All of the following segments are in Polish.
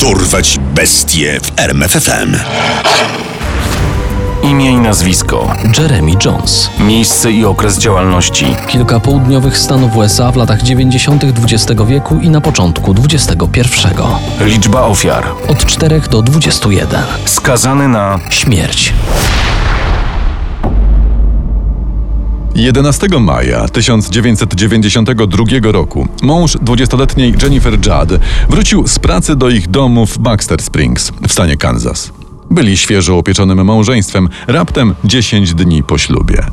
Dorwać bestie w RMFFM. Imię i nazwisko. Jeremy Jones. Miejsce i okres działalności. Kilka południowych stanów USA w latach 90. XX wieku i na początku XXI. Liczba ofiar. Od 4 do 21. Skazany na Śmierć. 11 maja 1992 roku mąż 20-letniej Jennifer Judd wrócił z pracy do ich domu w Baxter Springs w stanie Kansas. Byli świeżo upieczonym małżeństwem, raptem 10 dni po ślubie.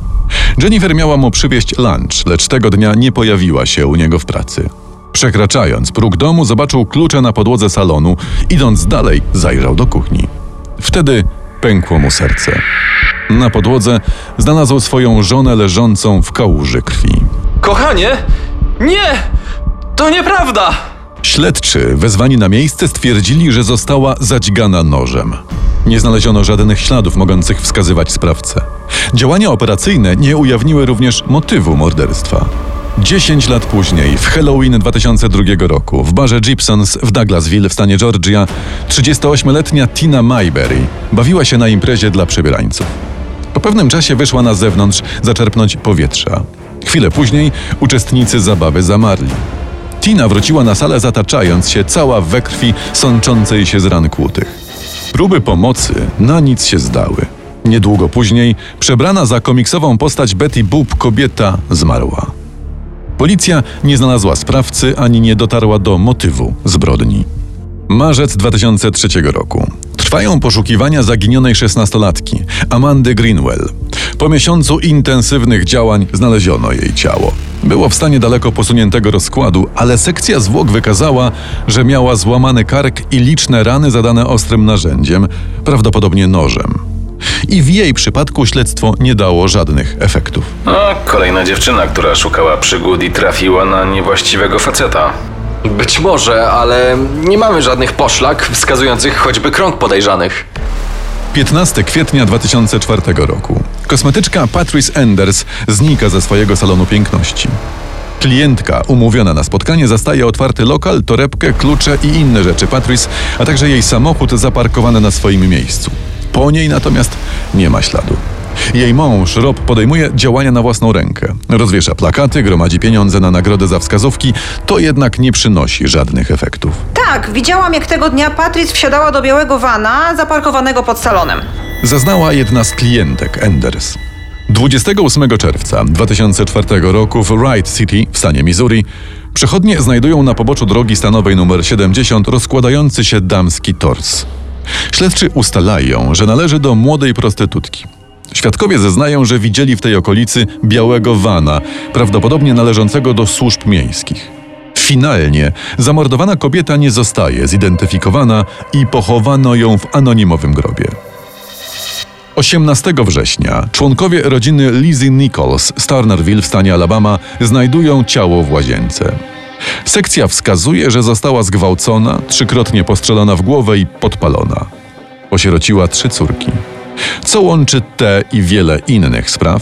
Jennifer miała mu przywieźć lunch, lecz tego dnia nie pojawiła się u niego w pracy. Przekraczając próg domu, zobaczył klucze na podłodze salonu. Idąc dalej, zajrzał do kuchni. Wtedy pękło mu serce. Na podłodze znalazł swoją żonę leżącą w kałuży krwi. Kochanie! Nie! To nieprawda! Śledczy wezwani na miejsce stwierdzili, że została zadźgana nożem. Nie znaleziono żadnych śladów mogących wskazywać sprawcę. Działania operacyjne nie ujawniły również motywu morderstwa. 10 lat później, w Halloween 2002 roku, w barze Gibsons w Douglasville w stanie Georgia, 38-letnia Tina Mayberry bawiła się na imprezie dla przebierańców. Po pewnym czasie wyszła na zewnątrz zaczerpnąć powietrza. Chwilę później uczestnicy zabawy zamarli. Tina wróciła na salę zataczając się cała we krwi sączącej się z ran kłutych. Próby pomocy na nic się zdały. Niedługo później przebrana za komiksową postać Betty Boop kobieta zmarła. Policja nie znalazła sprawcy ani nie dotarła do motywu zbrodni. Marzec 2003 roku. Trwają poszukiwania zaginionej szesnastolatki, Amandy Greenwell. Po miesiącu intensywnych działań znaleziono jej ciało. Było w stanie daleko posuniętego rozkładu, ale sekcja zwłok wykazała, że miała złamany kark i liczne rany zadane ostrym narzędziem, prawdopodobnie nożem. I w jej przypadku śledztwo nie dało żadnych efektów. No, kolejna dziewczyna, która szukała przygód i trafiła na niewłaściwego faceta. Być może, ale nie mamy żadnych poszlak wskazujących choćby krąg podejrzanych. 15 kwietnia 2004 roku. Kosmetyczka Patrice Enders znika ze swojego salonu piękności. Klientka umówiona na spotkanie zastaje otwarty lokal, torebkę, klucze i inne rzeczy Patrice, a także jej samochód zaparkowany na swoim miejscu. Po niej natomiast nie ma śladu. Jej mąż Rob podejmuje działania na własną rękę. Rozwiesza plakaty, gromadzi pieniądze na nagrodę za wskazówki, to jednak nie przynosi żadnych efektów. Tak, widziałam jak tego dnia Patrice wsiadała do białego vana zaparkowanego pod salonem. Zaznała jedna z klientek Enders. 28 czerwca 2004 roku w Wright City w stanie Missouri przechodnie znajdują na poboczu drogi stanowej nr 70 rozkładający się damski tors. Śledczy ustalają, że należy do młodej prostytutki. Świadkowie zeznają, że widzieli w tej okolicy białego vana, prawdopodobnie należącego do służb miejskich. Finalnie zamordowana kobieta nie zostaje zidentyfikowana i pochowano ją w anonimowym grobie. 18 września członkowie rodziny Lizzie Nichols z Turnerville w stanie Alabama znajdują ciało w łazience. Sekcja wskazuje, że została zgwałcona, trzykrotnie postrzelona w głowę i podpalona. Osierociła trzy córki. Co łączy te i wiele innych spraw?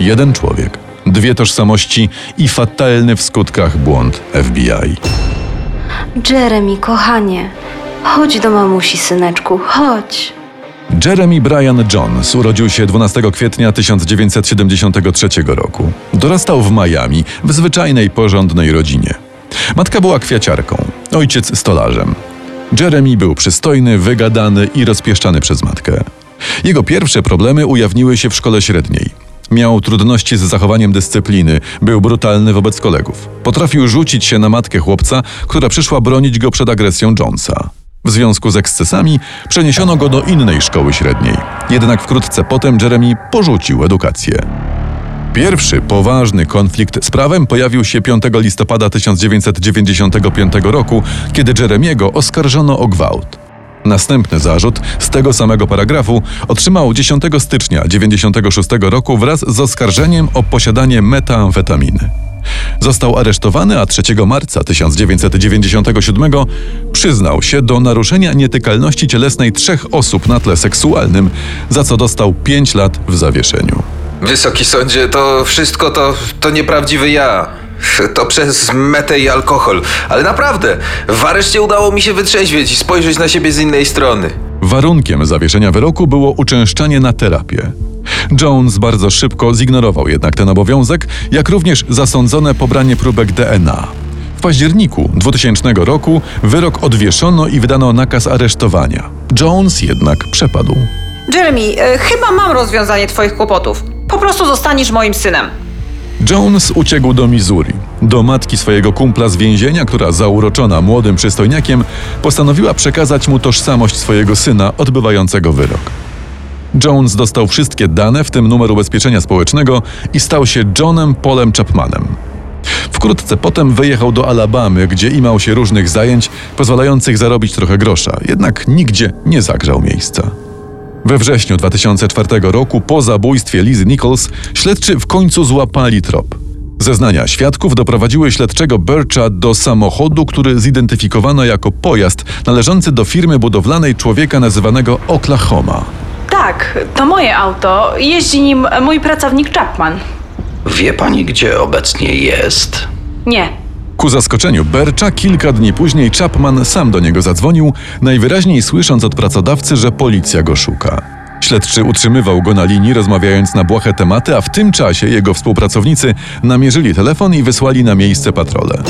Jeden człowiek, dwie tożsamości i fatalny w skutkach błąd FBI. Jeremy, kochanie, chodź do mamusi, syneczku, chodź. Jeremy Brian Jones urodził się 12 kwietnia 1973 roku. Dorastał w Miami w zwyczajnej, porządnej rodzinie. Matka była kwiaciarką, ojciec stolarzem. Jeremy był przystojny, wygadany i rozpieszczany przez matkę. Jego pierwsze problemy ujawniły się w szkole średniej. Miał trudności z zachowaniem dyscypliny, był brutalny wobec kolegów. Potrafił rzucić się na matkę chłopca, która przyszła bronić go przed agresją Jonesa. W związku z ekscesami przeniesiono go do innej szkoły średniej. Jednak wkrótce potem Jeremy porzucił edukację. Pierwszy poważny konflikt z prawem pojawił się 5 listopada 1995 roku, kiedy Jeremiego oskarżono o gwałt. Następny zarzut z tego samego paragrafu otrzymał 10 stycznia 1996 roku wraz z oskarżeniem o posiadanie metamfetaminy. Został aresztowany, a 3 marca 1997 przyznał się do naruszenia nietykalności cielesnej trzech osób na tle seksualnym, za co dostał 5 lat w zawieszeniu. Wysoki sądzie, to wszystko to, to nieprawdziwy ja. To przez metę i alkohol. Ale naprawdę, w areszcie udało mi się wytrzeźwieć i spojrzeć na siebie z innej strony. Warunkiem zawieszenia wyroku było uczęszczanie na terapię. Jones bardzo szybko zignorował jednak ten obowiązek, jak również zasądzone pobranie próbek DNA. W październiku 2000 roku wyrok odwieszono i wydano nakaz aresztowania. Jones jednak przepadł. Jeremy, e, chyba mam rozwiązanie twoich kłopotów. Po prostu zostaniesz moim synem. Jones uciekł do Missouri, do matki swojego kumpla z więzienia, która zauroczona młodym przystojniakiem postanowiła przekazać mu tożsamość swojego syna odbywającego wyrok. Jones dostał wszystkie dane, w tym numer ubezpieczenia społecznego i stał się Johnem Polem Chapmanem. Wkrótce potem wyjechał do Alabamy, gdzie imał się różnych zajęć pozwalających zarobić trochę grosza, jednak nigdzie nie zagrzał miejsca. We wrześniu 2004 roku, po zabójstwie Lizy Nichols, śledczy w końcu złapali trop. Zeznania świadków doprowadziły śledczego Bircha do samochodu, który zidentyfikowano jako pojazd należący do firmy budowlanej człowieka nazywanego Oklahoma. Tak, to moje auto. Jeździ nim mój pracownik Chapman. Wie pani, gdzie obecnie jest? Nie. Ku zaskoczeniu Bercza kilka dni później Chapman sam do niego zadzwonił, najwyraźniej słysząc od pracodawcy, że policja go szuka. Śledczy utrzymywał go na linii, rozmawiając na błahe tematy, a w tym czasie jego współpracownicy namierzyli telefon i wysłali na miejsce patrole.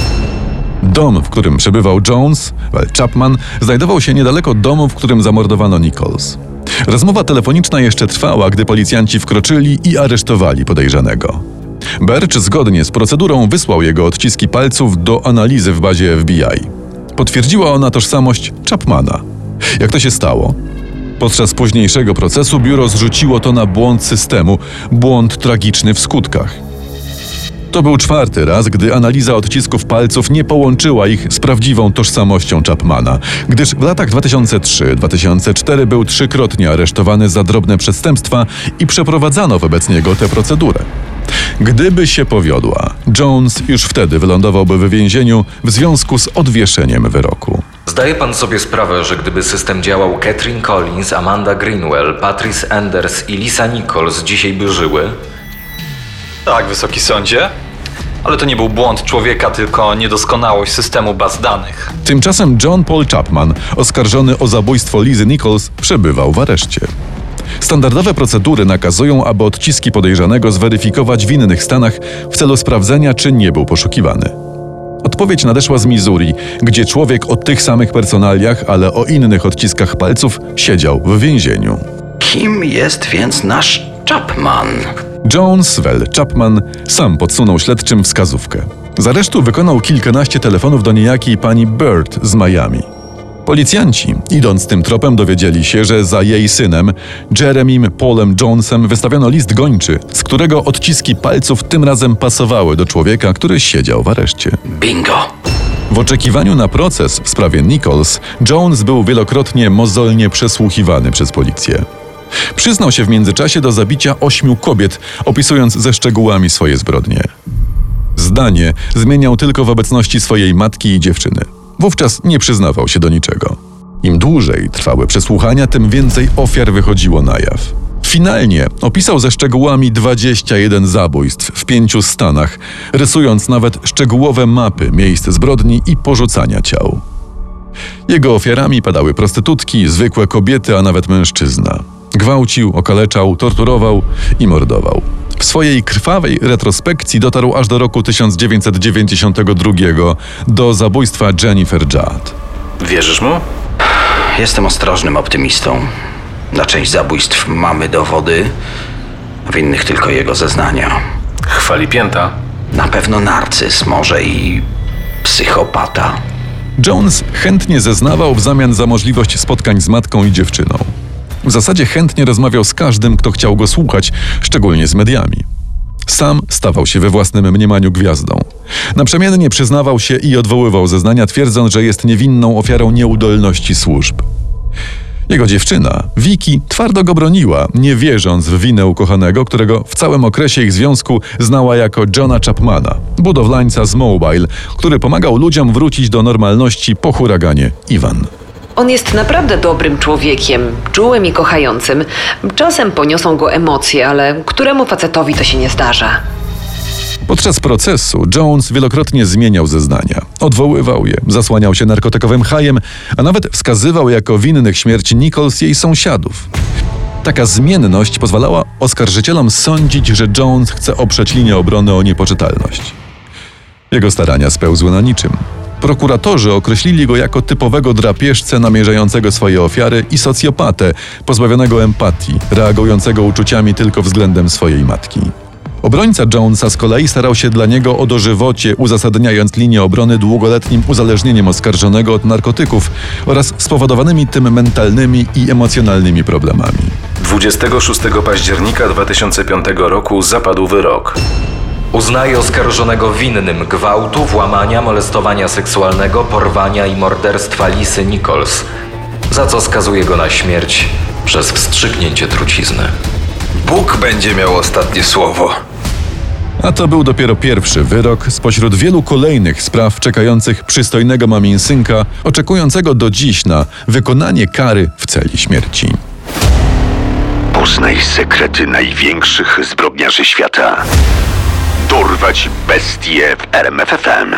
Dom, w którym przebywał Jones, well, Chapman, znajdował się niedaleko domu, w którym zamordowano Nichols. Rozmowa telefoniczna jeszcze trwała, gdy policjanci wkroczyli i aresztowali podejrzanego. Bercz zgodnie z procedurą wysłał jego odciski palców do analizy w bazie FBI. Potwierdziła ona tożsamość Chapmana. Jak to się stało? Podczas późniejszego procesu biuro zrzuciło to na błąd systemu, błąd tragiczny w skutkach. To był czwarty raz, gdy analiza odcisków palców nie połączyła ich z prawdziwą tożsamością Chapmana, gdyż w latach 2003-2004 był trzykrotnie aresztowany za drobne przestępstwa i przeprowadzano wobec niego tę procedurę. Gdyby się powiodła, Jones już wtedy wylądowałby w więzieniu w związku z odwieszeniem wyroku. Zdaje pan sobie sprawę, że gdyby system działał, Catherine Collins, Amanda Greenwell, Patrice Enders i Lisa Nichols dzisiaj by żyły? Tak, wysoki sądzie. Ale to nie był błąd człowieka, tylko niedoskonałość systemu baz danych. Tymczasem John Paul Chapman, oskarżony o zabójstwo Lizy Nichols, przebywał w areszcie. Standardowe procedury nakazują, aby odciski podejrzanego zweryfikować w innych stanach w celu sprawdzenia, czy nie był poszukiwany. Odpowiedź nadeszła z Missouri, gdzie człowiek o tych samych personaliach, ale o innych odciskach palców siedział w więzieniu. Kim jest więc nasz Chapman? Jones Well Chapman sam podsunął śledczym wskazówkę. Z aresztu wykonał kilkanaście telefonów do niejakiej pani Bird z Miami. Policjanci, idąc tym tropem, dowiedzieli się, że za jej synem, Jeremym Paulem Jonesem, wystawiono list gończy, z którego odciski palców tym razem pasowały do człowieka, który siedział w areszcie. Bingo! W oczekiwaniu na proces w sprawie Nichols, Jones był wielokrotnie mozolnie przesłuchiwany przez policję. Przyznał się w międzyczasie do zabicia ośmiu kobiet, opisując ze szczegółami swoje zbrodnie. Zdanie zmieniał tylko w obecności swojej matki i dziewczyny. Wówczas nie przyznawał się do niczego. Im dłużej trwały przesłuchania, tym więcej ofiar wychodziło na jaw. Finalnie opisał ze szczegółami 21 zabójstw w pięciu stanach, rysując nawet szczegółowe mapy miejsc zbrodni i porzucania ciał. Jego ofiarami padały prostytutki, zwykłe kobiety, a nawet mężczyzna. Gwałcił, okaleczał, torturował i mordował. W swojej krwawej retrospekcji dotarł aż do roku 1992, do zabójstwa Jennifer Judd. Wierzysz mu? Jestem ostrożnym optymistą. Na część zabójstw mamy dowody, w innych tylko jego zeznania. Chwali pięta. Na pewno narcyz, może i psychopata. Jones chętnie zeznawał w zamian za możliwość spotkań z matką i dziewczyną. W zasadzie chętnie rozmawiał z każdym, kto chciał go słuchać, szczególnie z mediami. Sam stawał się we własnym mniemaniu gwiazdą. Naprzemiennie przyznawał się i odwoływał zeznania, twierdząc, że jest niewinną ofiarą nieudolności służb. Jego dziewczyna, Vicky, twardo go broniła, nie wierząc w winę ukochanego, którego w całym okresie ich związku znała jako Johna Chapmana, budowlańca z Mobile, który pomagał ludziom wrócić do normalności po huraganie Iwan. On jest naprawdę dobrym człowiekiem, czułym i kochającym. Czasem poniosą go emocje, ale któremu facetowi to się nie zdarza? Podczas procesu Jones wielokrotnie zmieniał zeznania. Odwoływał je, zasłaniał się narkotykowym hajem, a nawet wskazywał jako winnych śmierci Nichols jej sąsiadów. Taka zmienność pozwalała oskarżycielom sądzić, że Jones chce oprzeć linię obrony o niepoczytalność. Jego starania spełzły na niczym. Prokuratorzy określili go jako typowego drapieżcę namierzającego swoje ofiary i socjopatę, pozbawionego empatii, reagującego uczuciami tylko względem swojej matki. Obrońca Jonesa z kolei starał się dla niego o dożywocie, uzasadniając linię obrony długoletnim uzależnieniem oskarżonego od narkotyków oraz spowodowanymi tym mentalnymi i emocjonalnymi problemami. 26 października 2005 roku zapadł wyrok. Uznaje oskarżonego winnym gwałtu, włamania, molestowania seksualnego, porwania i morderstwa Lisy Nichols, za co skazuje go na śmierć przez wstrzyknięcie trucizny. Bóg będzie miał ostatnie słowo. A to był dopiero pierwszy wyrok spośród wielu kolejnych spraw czekających przystojnego maminsynka, oczekującego do dziś na wykonanie kary w celi śmierci. Poznaj sekrety największych zbrodniarzy świata. Dorwać bestie w RMFFM.